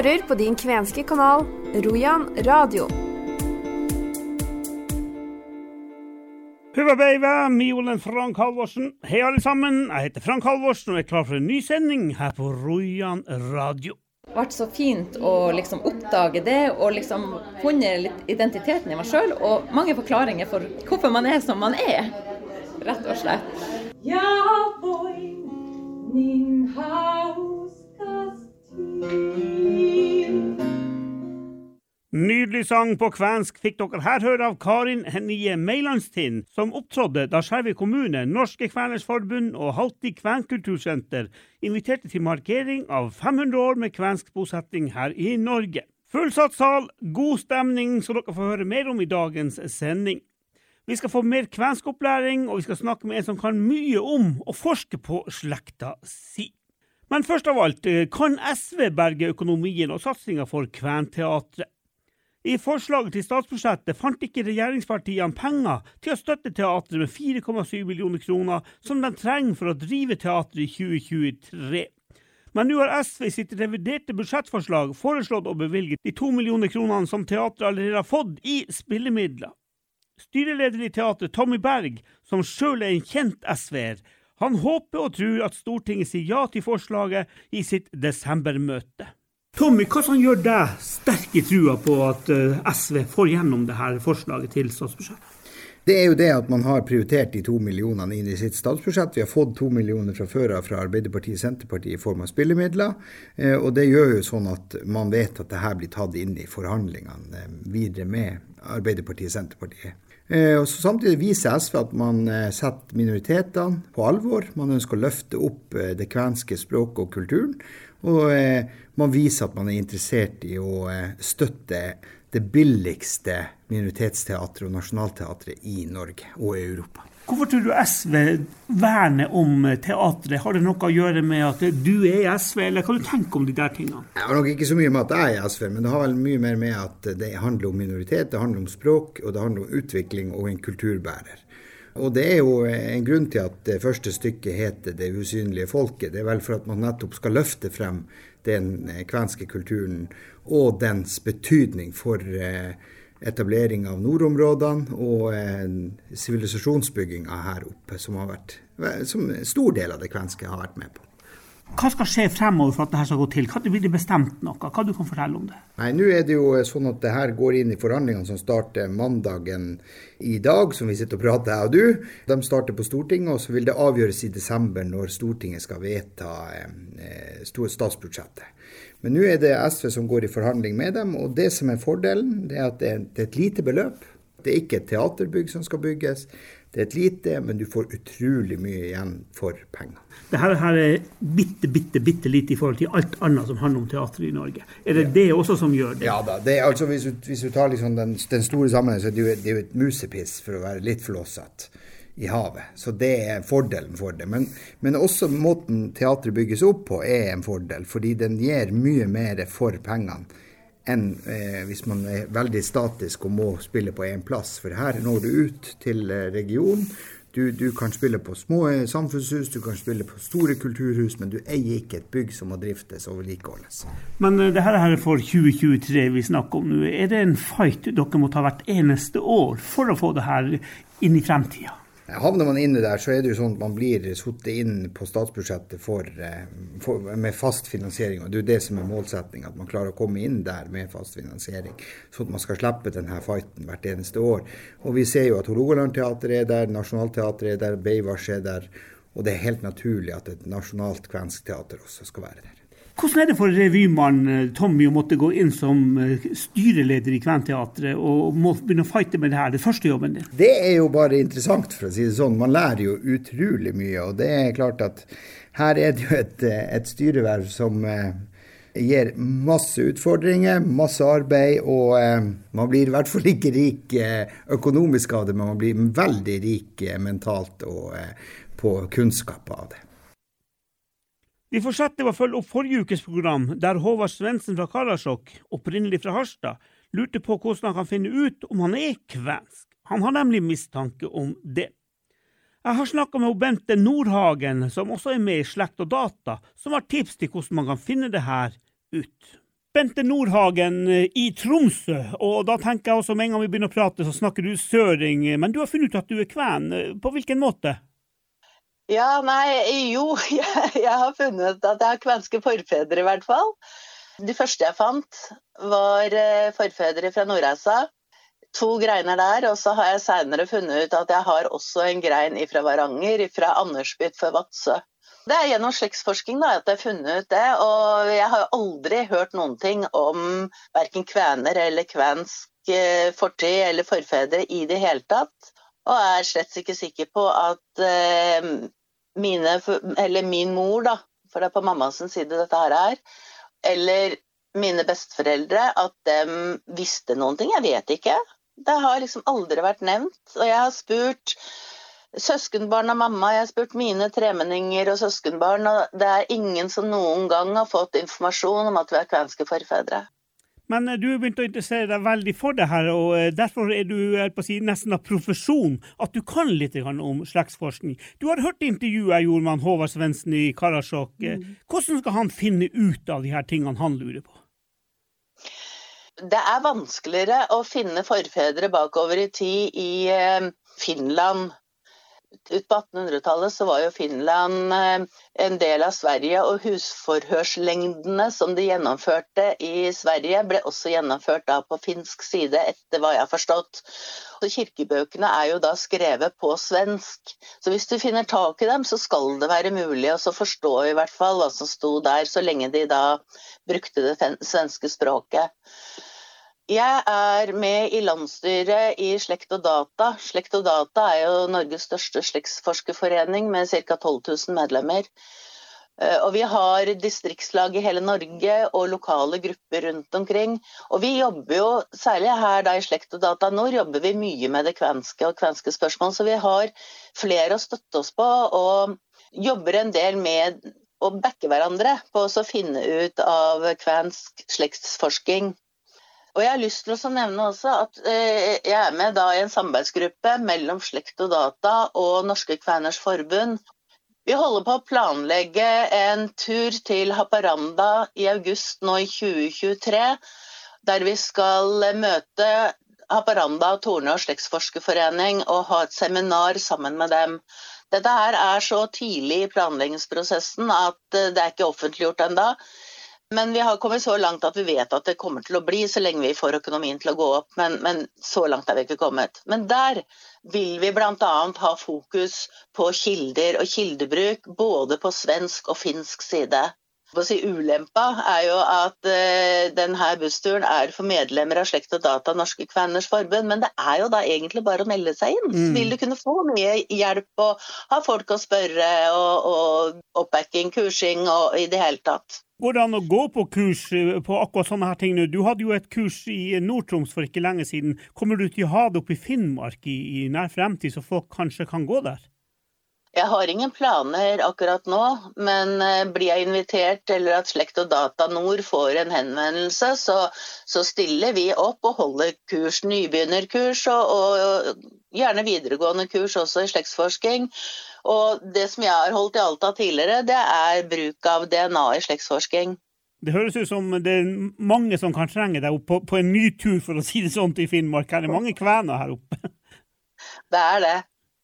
hører på din kvenske kanal Rojan radio. Huva beiva, minä olen Frank Halvorsen. Hei alle sammen, jeg heter Frank Halvorsen og er klar for en ny sending her på Rojan radio. Det ble så fint å liksom oppdage det og liksom funnet litt identiteten i meg sjøl, og mange forklaringer for hvorfor man er som man er, rett og slett. Ja, boy, min til. Nydelig sang på kvensk fikk dere her høre av Karin Hennie Meilandstind, som opptrådte da Skjervøy kommune, Norske Kveners Forbund og Halti Kvenkultursenter inviterte til markering av 500 år med kvensk bosetting her i Norge. Fullsatt sal, god stemning, skal dere få høre mer om i dagens sending. Vi skal få mer kvenskopplæring, og vi skal snakke med en som kan mye om å forske på slekta si. Men først av alt, eh, kan SV berge økonomien og satsinga for Kventeatret? I forslaget til statsbudsjettet fant ikke regjeringspartiene penger til å støtte teatret med 4,7 millioner kroner, som de trenger for å drive teatret i 2023. Men nå har SV i sitt reviderte budsjettforslag foreslått å bevilge de to millioner kronene som teatret allerede har fått i spillemidler. Styreleder i teatret, Tommy Berg, som sjøl er en kjent SV-er, han håper og tror at Stortinget sier ja til forslaget i sitt desembermøte. Tommy, hva som gjør deg sterk i trua på at eh, SV får gjennom det her forslaget til statsbudsjett? Det er jo det at man har prioritert de to millionene inn i sitt statsbudsjett. Vi har fått to millioner fra før av fra Arbeiderpartiet og Senterpartiet i form av spillemidler. eh, Og det gjør jo sånn at man vet at det her blir tatt inn i forhandlingene eh, videre med Arbeiderpartiet og Senterpartiet. Eh, Og Samtidig viser SV at man eh, setter minoritetene på alvor. Man ønsker å løfte opp eh, det kvenske språket og kulturen. Og man viser at man er interessert i å støtte det billigste minoritetsteatret og nasjonalteatret i Norge og i Europa. Hvorfor tror du SV verner om teatret? Har det noe å gjøre med at du er i SV, eller hva du tenker om de der tingene? Det har nok ikke så mye med at jeg er SV, men det har vel mye mer med at det handler om minoritet, det handler om språk, og det handler om utvikling og en kulturbærer. Og det er jo en grunn til at det første stykket heter 'Det usynlige folket'. Det er vel for at man nettopp skal løfte frem den kvenske kulturen og dens betydning for eh, etablering av nordområdene og eh, sivilisasjonsbygginga her oppe, som, har vært, som en stor del av det kvenske har vært med på. Hva skal skje fremover for at dette skal gå til? Når blir det bestemt noe? Hva du kan fortelle om det? Nei, Nå er det jo sånn at det her går inn i forhandlingene som starter mandagen i dag, som vi sitter og prater, jeg og du. De starter på Stortinget, og så vil det avgjøres i desember når Stortinget skal vedta eh, statsbudsjettet. Men nå er det SV som går i forhandling med dem, og det som er fordelen, det er at det er et lite beløp. Det er ikke et teaterbygg som skal bygges. Det er et lite, men du får utrolig mye igjen for penger. Dette her er bitte, bitte, bitte lite i forhold til alt annet som handler om teater i Norge. Er det ja. det også som gjør det? Ja da. Det er, altså, hvis, du, hvis du tar liksom den, den, store sammenhengen, så er det, jo, det er jo et musepiss, for å være litt flåsete, i havet. Så det er fordelen for det. Men, men også måten teatret bygges opp på er en fordel, fordi den gir mye mer for pengene enn eh, hvis man er veldig statisk og må spille på én plass. For her når du ut til regionen. Du, du, kan spille på små samfunnshus, du kan spille på store kulturhus, men du eier ikke et bygg som må driftes og vedlikeholdes. Men det her er for 2023 vi snakker om nå. Er det en fight dere må ta hvert eneste år for å få det her inn i fremtida? Havner man inne der, så er det jo sånn at man blir satt inn på statsbudsjettet for, for, med fast finansiering. og Det er jo det som er målsettinga, at man klarer å komme inn der med fast finansiering. Sånn at man skal slippe denne fighten hvert eneste år. Og vi ser jo at Hålogalandteatret er der, Nationaltheatret er der, Beivars er der. Og det er helt naturlig at et nasjonalt kvensk teater også skal være der. Hvordan er det for revymann Tommy å måtte gå inn som styreleder i Kventeatret og må begynne å fighte med det her, det første jobben din? Det er jo bare interessant, for å si det sånn. Man lærer jo utrolig mye. Og det er klart at her er det jo et, et styreverv som gir masse utfordringer, masse arbeid, og eh, man blir i hvert fall ikke rik eh, økonomisk av det, men man blir veldig rik eh, mentalt og på kunnskap av det. Vi fortsetter å følge opp forrige ukes program, der Håvard Svendsen fra Karasjok, opprinnelig fra Harstad, lurte på hvordan han kan finne ut om han er kvensk. Han har nemlig mistanke om det. Jeg har snakka med Bente Nordhagen, som også er med i Slekt og data, som har tips til hvordan man kan finne det her ut. Bente Nordhagen eh, i Tromsø, og da tenker jeg også med en gang vi begynner å prate, så snakker du søring. Men du har funnet ut at du er kven. På hvilken måte? Ja, nei, jo, jeg, jeg har funnet at jeg har kvenske forfedre, i hvert fall. De første jeg fant, var eh, forfedre fra Nordreisa. To greiner der, og så har jeg seinere funnet ut at jeg har også en grein fra Varanger, fra Andersbyt for Vadsø. Det er gjennom slektsforsking at jeg har funnet ut det, og jeg har aldri hørt noen ting om verken kvener eller kvensk eh, fortid eller forfedre i det hele tatt. Og er slett ikke sikker på at eh, mine, eller min mor, da, for det er på mammas side dette her er, eller mine besteforeldre, at de visste noen ting. Jeg vet ikke. Det har liksom aldri vært nevnt. Og jeg har spurt søskenbarn av mamma, jeg har spurt mine tremenninger og søskenbarn, og det er ingen som noen gang har fått informasjon om at vi er kvenske forfedre. Men eh, du har begynt å interessere deg veldig for det her, og eh, derfor er du på å si, nesten av profesjon at du kan litt om slektsforskning. Du har hørt intervjuet jeg gjorde med han Håvard Svendsen i Karasjok. Eh, mm. Hvordan skal han finne ut av de her tingene han lurer på? Det er vanskeligere å finne forfedre bakover i tid i Finland ut på 1800-tallet så var jo Finland eh, en del av Sverige, og husforhørslengdene som de gjennomførte i Sverige, ble også gjennomført da på finsk side, etter hva jeg har forstått. Så kirkebøkene er jo da skrevet på svensk, så hvis du finner tak i dem, så skal det være mulig å forstå i hvert fall hva som sto der, så lenge de da brukte det svenske språket. Jeg er med i landsstyret i Slekt og Data. Slekt og Data er jo Norges største slektsforskerforening med ca. 12 000 medlemmer. Eh, og vi har distriktslag i hele Norge og lokale grupper rundt omkring. Og vi jobber jo, særlig her da i Slekt og Data Nord, jobber vi mye med det kvenske og kvenske spørsmål. Så vi har flere å støtte oss på, og jobber en del med å backe hverandre på å finne ut av kvensk slektsforsking. Og jeg har lyst til å nevne også at eh, jeg er med i en samarbeidsgruppe mellom Slekt og Data og Norske Kveners Forbund. Vi holder på å planlegge en tur til Haparanda i august nå i 2023, der vi skal møte Haparanda Torne og slektsforskerforening og ha et seminar sammen med dem. Dette her er så tidlig i planleggingsprosessen at eh, det er ikke offentliggjort ennå. Men vi har kommet så langt at vi vet at det kommer til å bli, så lenge vi får økonomien til å gå opp. Men, men så langt er vi ikke kommet. Men der vil vi bl.a. ha fokus på kilder og kildebruk, både på svensk og finsk side. Si, ulempa er jo at uh, denne bussturen er for medlemmer av Slekt og Data Norske Kveners Forbund, men det er jo da egentlig bare å melde seg inn. Mm. Vil du kunne få mye hjelp og ha folk å spørre og, og oppbacking, kursing og i det hele tatt. Går det an å gå på kurs eh, på akkurat sånne her ting nå? Du hadde jo et kurs i Nord-Troms for ikke lenge siden. Kommer du til å ha det oppe i Finnmark i, i nær fremtid, så folk kanskje kan gå der? Jeg har ingen planer akkurat nå, men eh, blir jeg invitert eller at Slekt og Data Nord får en henvendelse, så, så stiller vi opp og holder kurs, nybegynnerkurs og, og, gjerne videregående kurs også i slektsforsking. Og det som jeg har holdt i Alta tidligere, det er bruk av DNA i slektsforsking. Det høres ut som det er mange som kan trenge deg på, på en ny tur, for å si det sånn, i Finnmark. Her er mange kvener her oppe. Det er det.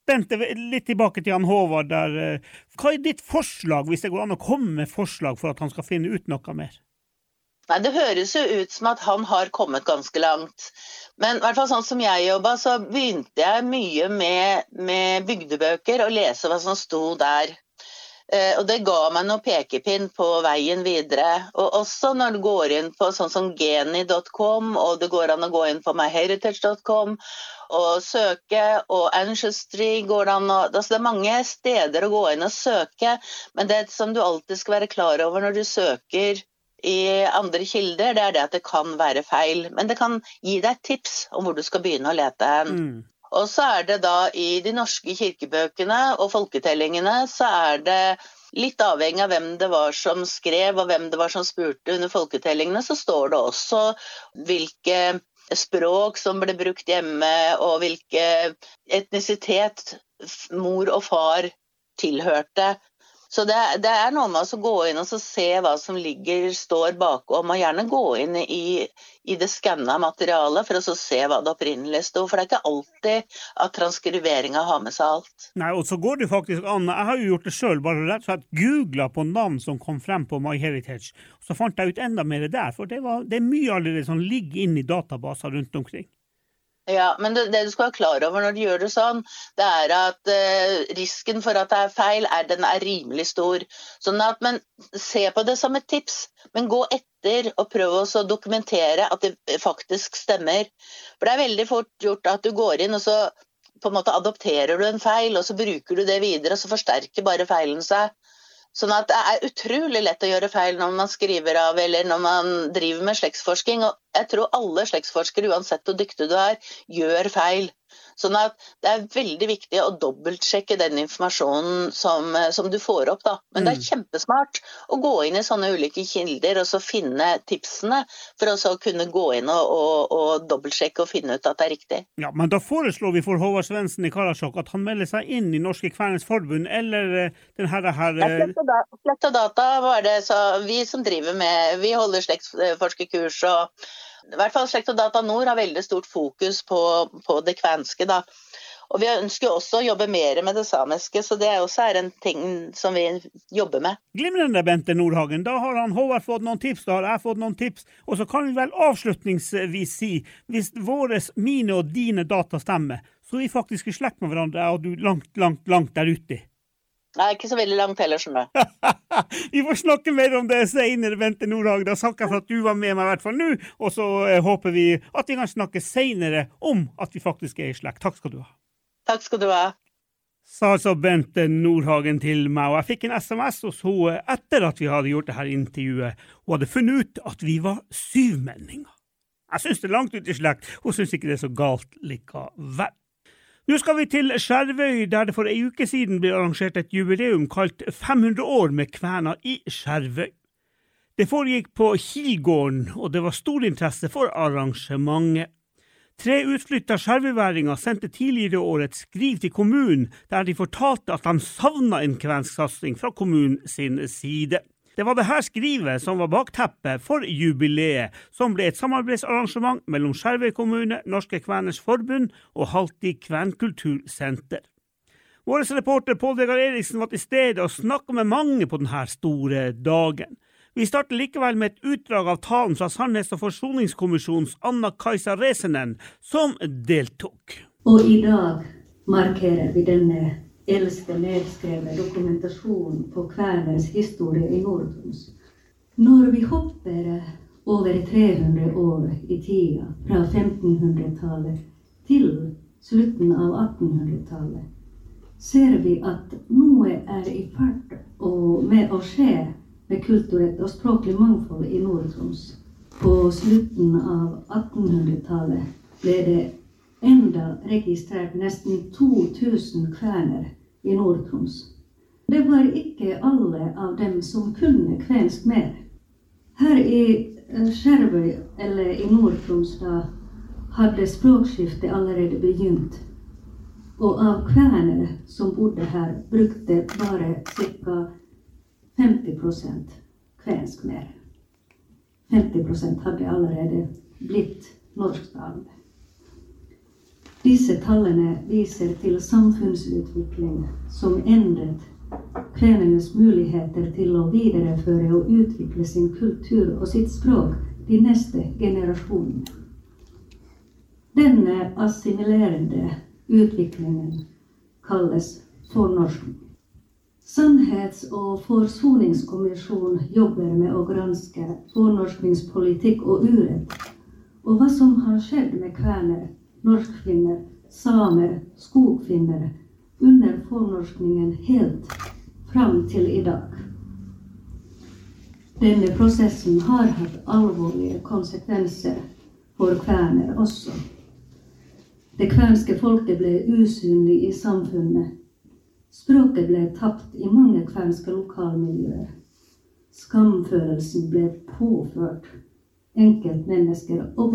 Bente, litt tilbake til han Håvard der. Hva er ditt forslag, hvis det går an å komme med forslag for at han skal finne ut noe mer? Nei, Det høres jo ut som at han har kommet ganske langt. Men i hvert fall sånn som jeg jobba, så begynte jeg mye med, med bygdebøker og lese hva som sto der. Eh, og det ga meg noe pekepinn på veien videre. Og også når du går inn på sånn som geni.com, og det går an å gå inn på myheritage.com og søke, og Ancestry går det an å altså Det er mange steder å gå inn og søke, men det som du alltid skal være klar over når du søker i andre kilder, det er det at det kan være feil. Men det kan gi deg tips om hvor du skal begynne å lete hen. Mm. Og så er det da i de norske kirkebøkene og folketellingene, så er det litt avhengig av hvem det var som skrev og hvem det var som spurte under folketellingene, så står det også hvilke språk som ble brukt hjemme, og hvilke etnisitet mor og far tilhørte. Så det, det, er noe med å gå inn og se hva som ligger, står bakom, og gjerne gå inn i, i det skanna materialet for å se hva det opprinnelig sto. For det er ikke alltid at transkriveringa har med seg alt. Nei, og så går det faktisk an. Jeg har jo gjort det sjøl, bare rett og slett googla på navn som kom frem på MyHeritage. Så fant jeg ut enda mer der, for det, var, det er mye allerede som ligger inne i databaser rundt omkring. Ja, men det, det, du skal være klar over når du gjør det sånn, det er at eh, risken for at det er feil, er, den er rimelig stor. Sånn at, men Se på det som et tips, men gå etter og prøv å dokumentere at det faktisk stemmer. For det er veldig fort gjort at du går inn og så på en måte adopterer du en feil, og så bruker du det videre, og så forsterker bare feilen seg. Sånn at det er utrolig lett å gjøre feil når man skriver av eller når man driver med slektsforsking. Og jeg tror alle slektsforskere, uansett hvor dyktig du er, gjør feil. Sånn at det er veldig viktig å dobbeltsjekke den informasjonen som, som du får opp. Da. Men mm. det er mm. kjempesmart å gå inn i sånne ulike kilder og så finne tipsene, for å så kunne gå inn og, og, og dobbeltsjekke og finne ut at det er riktig. Ja, Men da foreslår vi for Håvard Svendsen i Karasjok at han melder seg inn i Norske Kveners Forbund, eller eh, den her, her Slett og data var det, så vi som driver med Vi holder slektsforskerkurs og i hvert fall Slekt og Data Nord har veldig stort fokus på, på det kvenske. da. Og Vi ønsker også å jobbe mer med det samiske, så det er også en ting som vi jobber med. Glimrende, Bente Nordhagen. Da har han Håvard fått noen tips, da har jeg fått noen tips. Og så kan vi vel avslutningsvis si, hvis våre, mine og dine data stemmer, så er vi faktisk i slekt med hverandre, og du langt, langt, langt der ute. Nei, ikke så veldig langt heller, skjønner du. Vi får snakke mer om det senere, Bente Nordhag. Da takker jeg for at du var med meg, i hvert fall nå. Og så eh, håper vi at vi kan snakke senere om at vi faktisk er i slekt. Takk skal du ha. Takk skal du ha. Sa altså Bente Nordhagen til meg, og jeg fikk en SMS hos henne etter at vi hadde gjort dette intervjuet. Hun hadde funnet ut at vi var syvmenninger. Jeg syns det er langt ut i slekt, hun syns ikke det er så galt likevel. Nå skal vi til Skjervøy, der det for ei uke siden ble arrangert et jubileum kalt 500 år med kvena i Skjervøy. Det foregikk på Kilgården, og det var stor interesse for arrangementet. Tre utflytta skjervøyværinger sendte tidligere år et skriv til kommunen der de fortalte at de savna en kvensk satsing fra kommunen sin side. Det var det her skrivet som var bakteppet for jubileet, som ble et samarbeidsarrangement mellom Skjervøy kommune, Norske Kveners Forbund og Halti Kvenkultursenter. Vår reporter Pål Vegard Eriksen var til stede og snakka med mange på denne store dagen. Vi starter likevel med et utdrag av talen fra Sannhets- og forsoningskommisjonens Anna Kajsa Resenen, som deltok. Og i dag markerer vi denne eldste nedskrevne dokumentasjon på kvenens historie i Nord-Troms. Når vi hopper over 300 år i tida, fra 1500-tallet til slutten av 1800-tallet, ser vi at noe er i ferd med å skje med kulturelt og språklig mangfold i Nord-Troms. På slutten av 1800-tallet ble det enda registrert nesten 2000 kvener i Nord-Troms. Det var ikke alle av dem som kunne kvensk mer. Her i eh, Skjervøy, eller i Nord-Troms, hadde språkskiftet allerede begynt. Og av kvener som bodde her, brukte bare ca. 50 kvensk mer. 50% hadde allerede blitt norsktalende. Disse tallene viser til samfunnsutvikling som endret kvenenes muligheter til å videreføre og utvikle sin kultur og sitt språk de neste generasjonene. Denne assimilerende utviklingen kalles fornorskning. Sannhets- og forsoningskommisjonen jobber med å granske fornorskningspolitikk og urett, og hva som har skjedd med kvener norskfinner, samer, skogfinner under fornorskningen helt fram til i dag. Denne prosessen har hatt alvorlige konsekvenser for kvener også. Det kvenske folket ble usynlig i samfunnet. Språket ble tapt i mange kvenske lokalmiljøer. Skamfølelsen ble påført enkeltmennesker og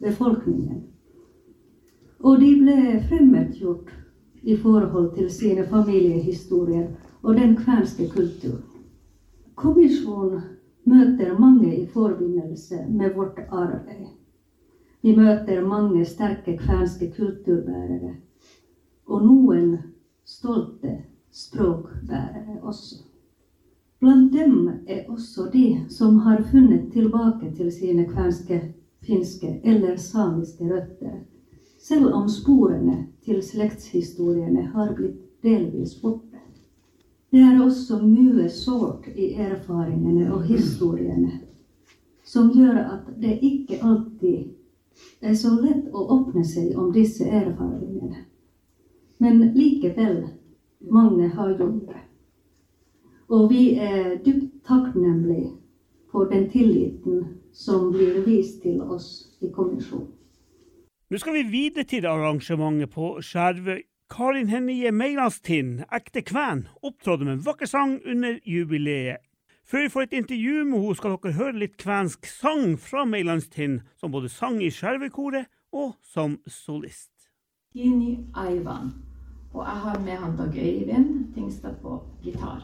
befolkningen. Og de ble fremmedgjort i forhold til sine familiehistorier og den kvenske kulturen. Kommisjonen møter mange i forbindelse med vårt arbeid. Vi møter mange sterke kvenske kulturbærere, og noen stolte språkbærere også. Blant dem er også de som har funnet tilbake til sine kvenske, finske eller samiske røtter, selv om sporene til slektshistoriene har blitt delvis borte. Det er også mye sårt i erfaringene og historiene som gjør at det ikke alltid er så lett å åpne seg om disse erfaringene. Men likevel, mange har gjort det. Og vi er dypt takknemlige for den tilliten som blir vist til oss i kommisjonen. Nå skal vi videre til arrangementet på Skjervøy. Karin Hennie Meilandstind, ekte kven, opptrådte med en vakker sang under jubileet. Før vi får et intervju med henne, skal dere høre litt kvensk sang fra Meilandstind, som både sang i Skjervøykoret og som solist. Kini Aivan. Og jeg har med han Dag Øyvind Tingstad på gitar.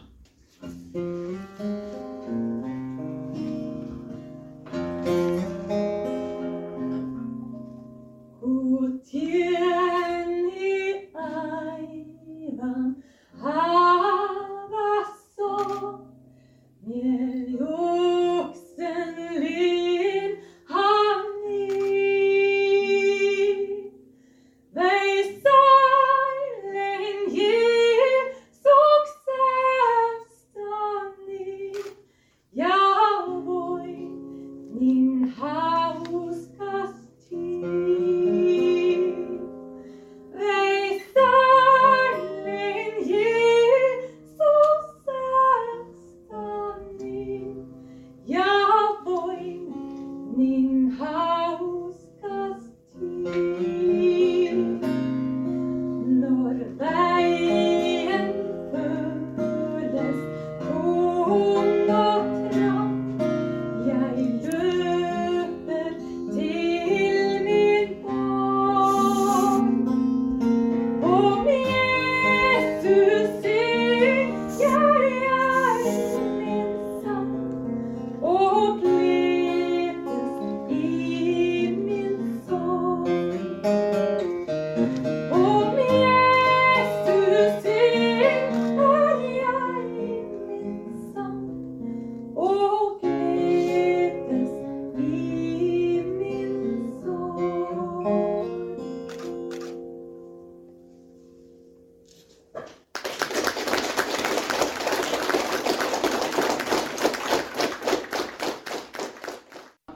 Ah, so, yeah, you.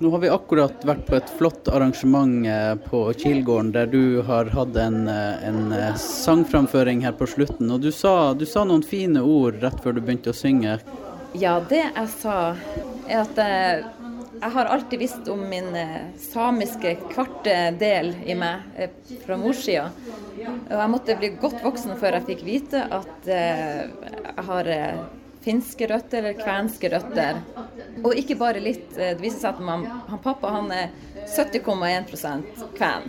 Nå har vi akkurat vært på et flott arrangement eh, på Kilgården, der du har hatt en, eh, en eh, sangframføring her på slutten. Og du sa, du sa noen fine ord rett før du begynte å synge. Ja, det jeg sa, er at jeg, jeg har alltid visst om min samiske kvarte del i meg fra morssida. Og jeg måtte bli godt voksen før jeg fikk vite at jeg har finske røtter eller kvenske røtter. Og ikke bare litt. eh, Det viser seg at man, han pappa han er 70,1% kven.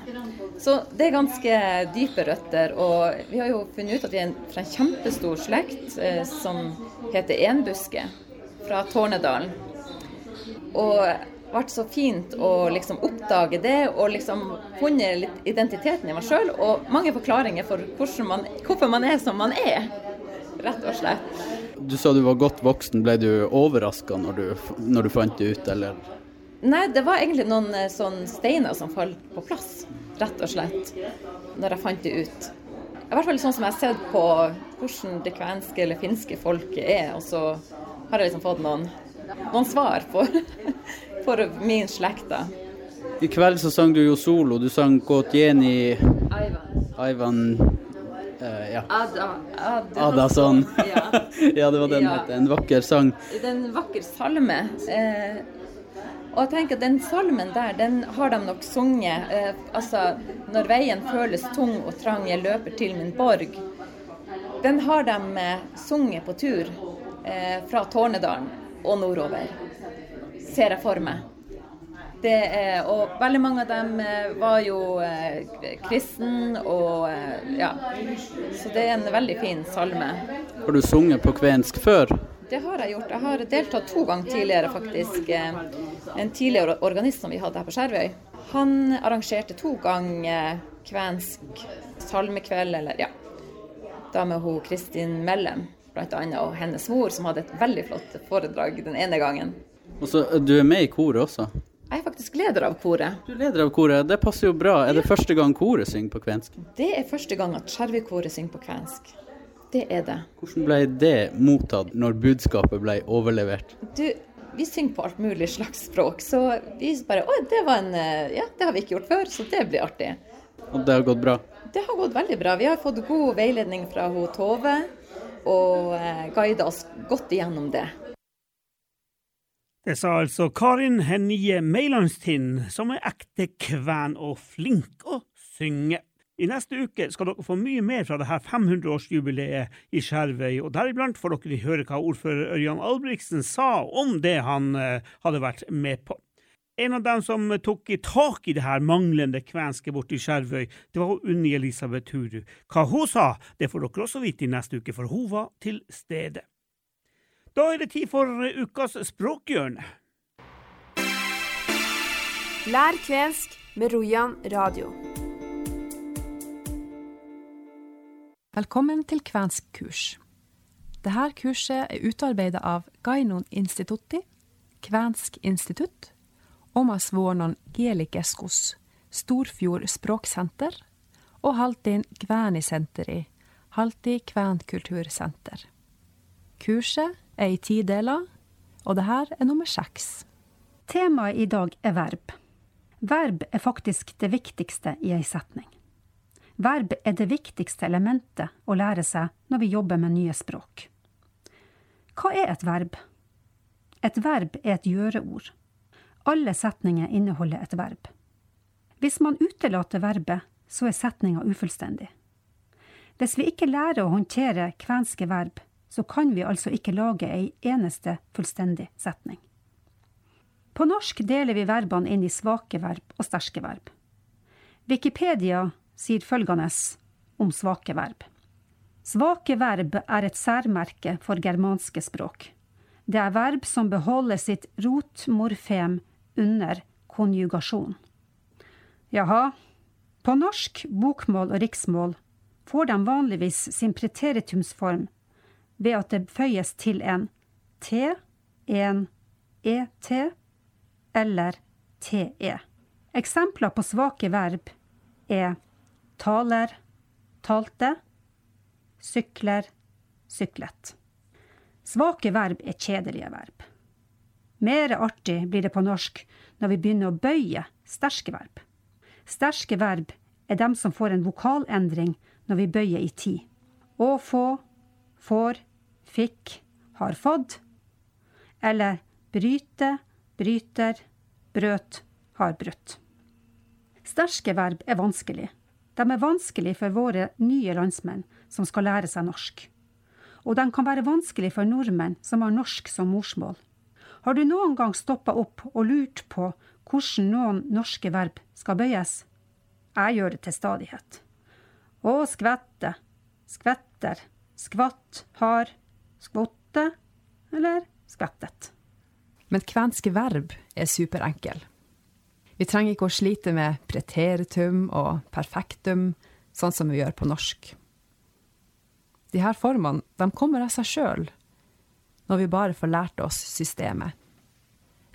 Så det er ganske dype røtter. Og vi har jo funnet ut at vi er fra en kjempestor slekt eh, som heter enbuske fra Tårnedalen. Og det ble så fint å liksom oppdage det og liksom funnet litt identiteten i meg sjøl. Og mange forklaringer for man, hvorfor man er som man er, rett og slett. Du sa du var godt voksen. Ble du overraska når, du- når du fant det ut, eller? Nei, det var egentlig noen eh, sånn steiner som falt på plass, rett og slett, når jeg fant det ut. I hvert fall sånn som jeg har sett på hvordan det kvenske eller finske folket er, og så har jeg liksom fått noen, noen svar for, for min slekt, da. I kveld så sang du jo solo. Du sang Gåt Ivan'. Aivan. Eh, ja. Ada, Ada, Adason. Ja. ja, det var den Ja. het. En vakker sang. Det er en vakker salme. Eh, og jeg tenker at den salmen der, den har de nok sunget. Eh, altså, når veien føles tung og trang, jeg løper til min borg. Den har de eh, sunget på tur eh, fra Tårnedalen og nordover, ser jeg for meg. Det er, og veldig mange av dem eh, var jo eh, kristen og eh, ja. Så det er en veldig fin salme. Har du sunget på kvensk før? Det har jeg gjort. Jeg har deltatt to ganger tidligere, faktisk. Eh, En tidligere organist som vi hadde her på Skjervøy. Han arrangerte to ganger kvensk salmekveld, eller ja. Da med hun Kristin Mellem, blant annet, og hennes mor, som hadde et veldig flott foredrag den ene gangen. Og så Du er med i koret også? Jeg er faktisk leder av koret. Du er leder av koret, det passer jo bra. Er det første gang koret synger på kvensk? Det er første gang at Skjervøy-koret synger på kvensk. Det er det. Hvordan ble det mottatt når budskapet ble overlevert? Du, vi synger på alt mulig slags språk, så vi bare Å, det var en eh, Ja, det har vi ikke gjort før, så det blir artig. Og det har gått bra? Det har gått veldig bra. Vi har fått god veiledning fra hun Tove, og eh, guida oss godt igjennom det. Det sa altså Karin Hennie Meilandstind, som er ekte kven og flink å synge. I neste uke skal dere få mye mer fra dette 500-årsjubileet i Skjervøy, og deriblant får dere høre hva ordfører Ørjan Albrigtsen sa om det han eh, hadde vært med på. En av dem som tok i tak i det her manglende kvenske borti Skjervøy, det var Unni Elisabeth Huru. Hva hun sa, det får dere også vite i neste uke, for hun var til stede. Da er det tid for ukas språkhjørne. Lær kvensk med Rojan radio. Velkommen til kvensk kurs. Dette kurset er utarbeidet av Gainon Institutti, Kvensk institutt, Omas Vuonon Gelikeskos, Storfjord språksenter og Haltin Kvænisenteri, Halti kvenkultursenter. Kurset er i ti deler, og det her er nummer seks. Temaet i dag er verb. Verb er faktisk det viktigste i ei setning. Verb er det viktigste elementet å lære seg når vi jobber med nye språk. Hva er et verb? Et verb er et gjøreord. Alle setninger inneholder et verb. Hvis man utelater verbet, så er setninga ufullstendig. Hvis vi ikke lærer å håndtere kvenske verb, så kan vi altså ikke lage ei eneste fullstendig setning. På norsk deler vi verbene inn i svake verb og sterke verb. Wikipedia sier følgende om svake verb. Svake verb er et særmerke for germanske språk. Det er verb som beholder sitt rotmorfem under konjugasjon. Jaha, på norsk, bokmål og riksmål får de vanligvis sin preteritumsform ved at det føyes til en T, en ET eller TE. Eksempler på svake verb er taler, talte, sykler, syklet. Svake verb er kjedelige verb. Mer artig blir det på norsk når vi begynner å bøye sterke verb. Sterke verb er dem som får en vokalendring når vi bøyer i tid. Å få, får, fikk, har fått. Eller bryte, bryter, brøt, har brutt. Sterke verb er vanskelig. De er vanskelig for våre nye landsmenn som skal lære seg norsk. Og de kan være vanskelig for nordmenn som har norsk som morsmål. Har du noen gang stoppa opp og lurt på hvordan noen norske verb skal bøyes? Jeg gjør det til stadighet. Å skvette, skvetter, skvatt, har, skvotte eller skvettet. Men kvenske verb er superenkel. Vi trenger ikke å slite med preteritum og perfektum, sånn som vi gjør på norsk. De her formene de kommer av seg sjøl, når vi bare får lært oss systemet.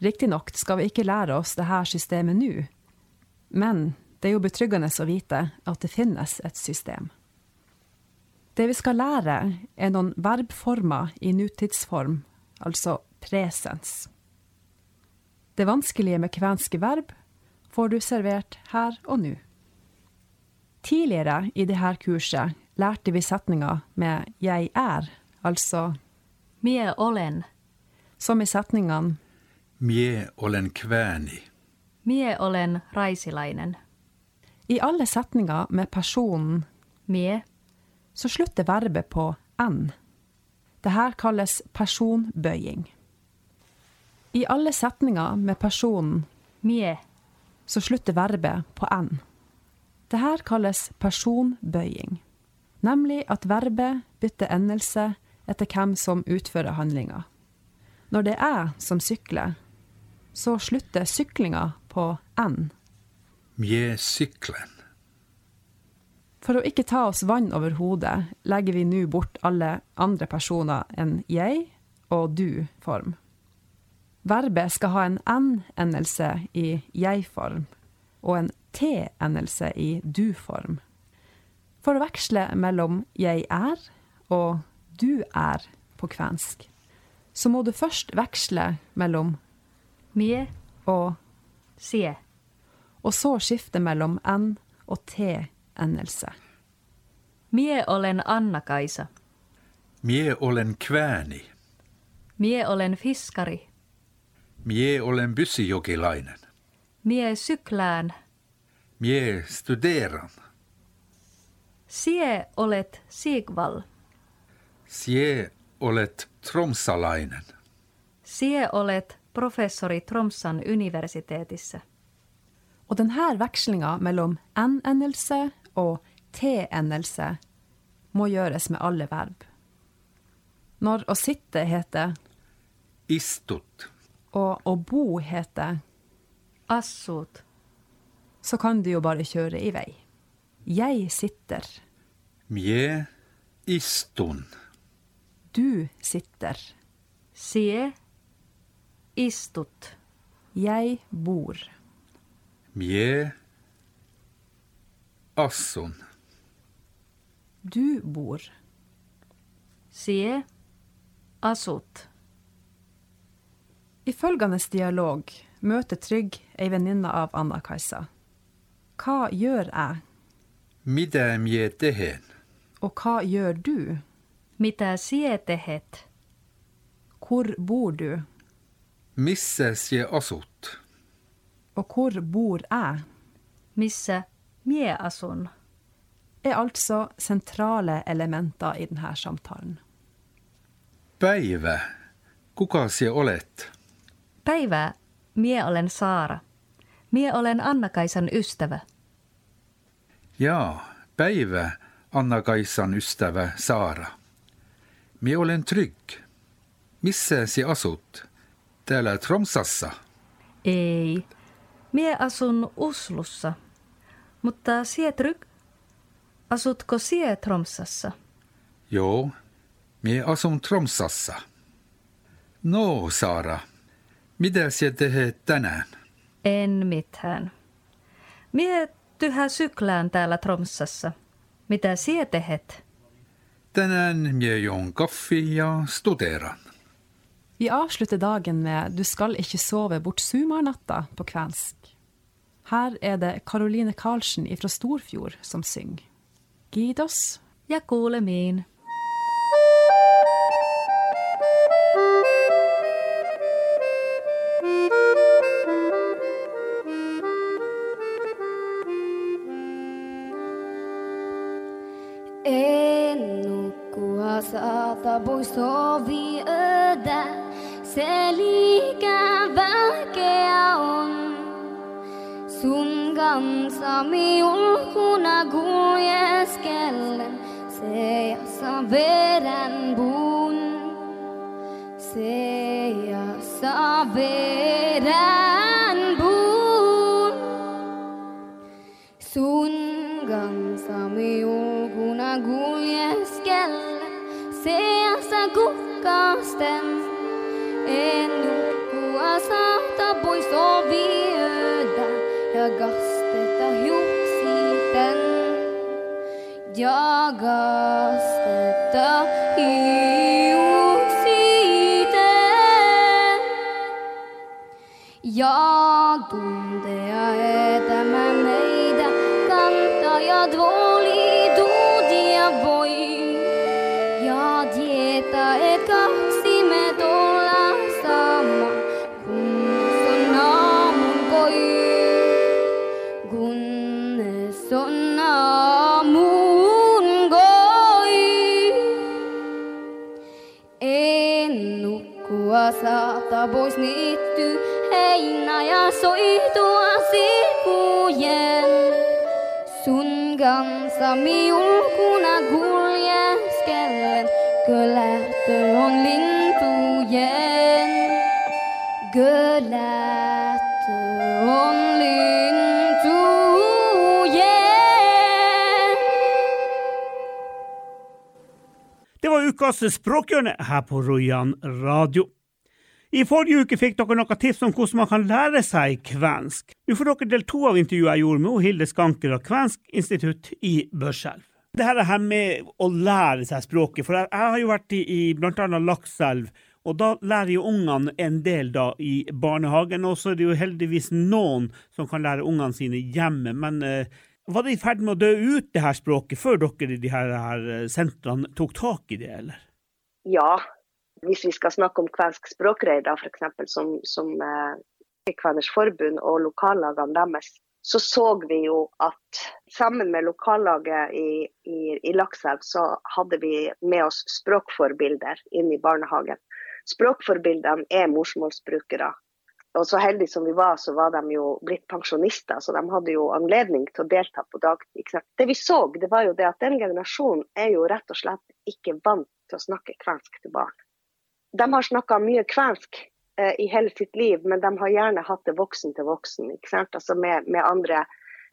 Riktignok skal vi ikke lære oss det her systemet nå, men det er jo betryggende å vite at det finnes et system. Det vi skal lære, er noen verbformer i nutidsform, altså presens. Det vanskelige med kvenske verb får du servert her og nå. Tidligere i dette kurset lærte vi setninga med 'jeg er', altså Mie olen, som i setningene Mie olen kväni. mie olen raisilainen, I alle setninger med personen mie, så slutter verbet på n. Dette kalles personbøying. I alle setninger med personen Mie. så slutter verbet på n. Det her kalles personbøying, nemlig at verbet bytter endelse etter hvem som utfører handlinga. Når det er jeg som sykler, så slutter syklinga på n. Mje syklen. For å ikke ta oss vann over hodet, legger vi nå bort alle andre personer enn jeg og du-form. Verbet skal ha en n-endelse i jeg-form og en t-endelse i du-form. For å veksle mellom jeg er og du er på kvensk, så må du først veksle mellom mye og Sie. og så skifte mellom n og t-endelse. Mie olen Anna-Kaisa. Mje olen kväni. Mie olen fiskari. Mje olen byssijokilainen. Mie syklään. Mje studeran. Sie olet Sigval. Sie olet tromsalainen. Sie olet professori Tromsan universiteetissä. Og denne vekslinga mellom n-endelse og t-endelse må gjøres med alle verb. Når å sitte heter Istut. og å bo heter, Assut. så kan du jo bare kjøre i vei. Jeg sitter, Mje istun. du sitter, Sie. Istut. jeg bor. Mje assun. Du bor. Sie. asot. I følgende dialog møter Trygg ei venninne av Anna-Kajsa. Hva gjør jeg, Mitä mje tehen? og hva gjør du? Mitä sie tehet? Hvor bor du, Missä sie asut? og hvor bor jeg? Missä mie asun? er altså sentrale elementer i denne samtalen. Päivä. Kuka sie olet? Päivää. Mie olen Saara. Mie olen Anna-Kaisan ystävä. Jaa, päivä, Anna-Kaisan ystävä Saara. Mie olen trygg. Missä sie asut? Täällä Tromsassa. Ei. Mie asun Uslussa. Mutta Sietryk, Asutko sie Tromsassa? Joo, mie asun Tromsassa. No, Saara, mitä sie tehet tänään? En mitään. Mie tyhä syklään täällä Tromsassa. Mitä sie tehet? Tänään mie joon kaffi ja studeran. Vi avslutter dagen med Du skal ikke sove bort sumarnatta på kvensk. Her er det Karoline Karlsen fra Storfjord som synger. Gidos. Ja kuulemiin. En nukkua saata pois sovi ödä, se Adam Samiul Hunagul Yeskellen Seyasa Beren Bun. Seyasa Beren Bun. Sungan Samiul Hunagul Yeskellen Seyasa Kukasten Enu Kuasa Tapoy Soviet ja gav Ja kasteta hiuksiten. Ja tuntea etämä meitä kantajat voli tuudia voi. Ja tietää, et kaksi me sama, kunnes on En nukkua saata pois niitty, heinä ja soitua sirkujen. Sun kanssa miulkuna kuljeskellen, kölähtö on lintujen. Kölähtö on lintujen. Det var ukas Språkhjørne her på Rojan radio. I forrige uke fikk dere noen tips om hvordan man kan lære seg kvensk. Nå får dere del to av intervjuet jeg gjorde med Hilde Skanker av Kvensk institutt i Børselv. Det her, med å lære seg språket, for jeg, har jo vært i, i annet Lakselv, og da lærer jo ungene en del da i barnehagen, og så er det jo heldigvis noen som kan lære ungene sine hjemme. Men eh, var det i ferd med å dø ut, det her språket, før dere i de her, her eh, sentrene tok tak i det, eller? Ja, hvis vi skal snakke om kvensk språkrøy, da f.eks. som, som eh, Kveners forbund og lokallagene deres, så så vi jo at sammen med lokallaget i, i, i Lakselv, så hadde vi med oss språkforbilder inn i barnehagen. Språkforbildene er morsmålsbrukere. Og så heldige som vi var, så var de jo blitt pensjonister, så de hadde jo anledning til å delta på dagtid. Det vi så, det var jo det at den generasjonen er jo rett og slett ikke vant til å snakke kvensk til barn. De har snakka mye kvensk eh, i hele sitt liv, men de har gjerne hatt det voksen til voksen? Altså med, med andre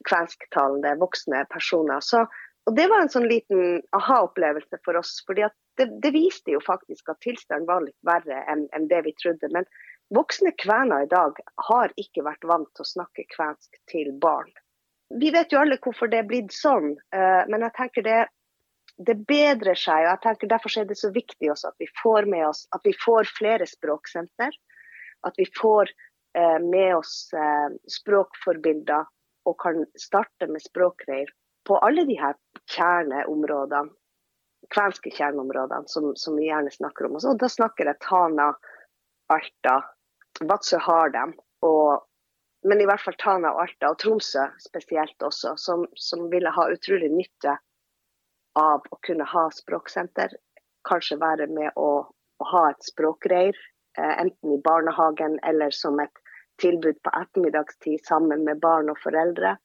kvensktalende voksne personer. Så, og Det var en sånn liten aha-opplevelse for oss. fordi det, det, viste jo faktisk at tilstanden var litt verre enn, en det vi trodde. Men voksne kvener i dag har ikke vært vant til å snakke kvensk til barn. Vi vet jo alle hvorfor det er blitt sånn, eh, men jeg tenker det, det bedrer seg. og jeg tenker Derfor er det så viktig også at vi får med oss at vi får flere språksenter. At vi får eh, med oss eh, språkforbilder og kan starte med språkreir på alle de her kjerneområdene, kvenske kjerneområdene som, som vi gjerne snakker om. Og da snakker jeg Tana, Alta, Vadsø har dem, og, men i hvert fall Tana og Alta, og Tromsø spesielt også, som, som ville ha utrolig nytte av å kunne ha språksenter. Kanskje være med å, å ha et språkreir, eh, enten i barnehagen eller som et tilbud på ettermiddagstid sammen med barn og foreldre.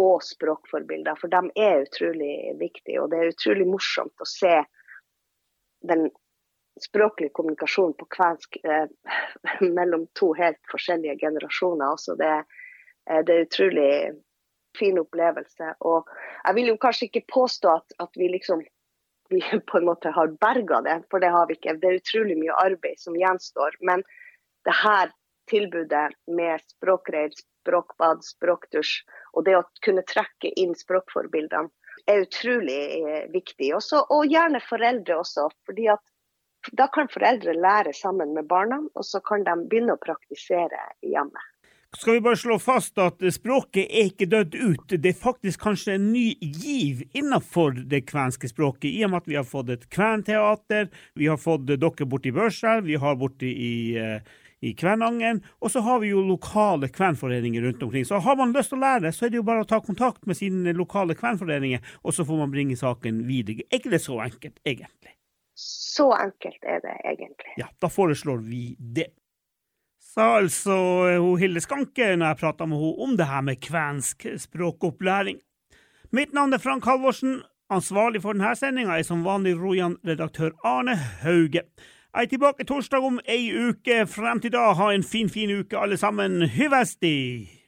Og språkforbilder, for de er utrolig viktige. Og det er utrolig morsomt å se den språklige kommunikasjonen på kvensk eh, mellom to helt forskjellige generasjoner. Altså det, eh, det er utrolig fin opplevelse. Og jeg vil jo kanskje ikke påstå at, at vi liksom vi på en måte har berga det, for det har vi ikke. Det er utrolig mye arbeid som gjenstår. Men det her tilbudet med språkreir, språkbad, språkdusj og det å kunne trekke inn språkforbildene er utrolig eh, viktig. Også, og gjerne foreldre også. fordi at da kan foreldre lære sammen med barna, og så kan de begynne å praktisere hjemme. Skal vi bare slå fast at språket er ikke dødd ut, det er faktisk kanskje en ny giv innenfor det kvenske språket, i og med at vi har fått et kventeater, vi har fått dere borti Børselv, vi har borti i eh, i Kvænangen. Og så har vi jo lokale kvenforeninger rundt omkring. Så har man lyst til å lære, så er det jo bare å ta kontakt med sine lokale kvenforeninger, og så får man bringe saken videre. Er ikke det så enkelt, egentlig? Så enkelt er det egentlig. Ja, da foreslår vi det. Sa altså hun Hilde Skanke når jeg prata med henne om det her med kvensk språkopplæring. Mitt navn er Frank Halvorsen. Ansvarlig for denne sendinga er som vanlig Rojan-redaktør Arne Hauge. Jeg er tilbake torsdag om ei uke. Frem til da, ha en fin, fin uke alle sammen. Hyvesti!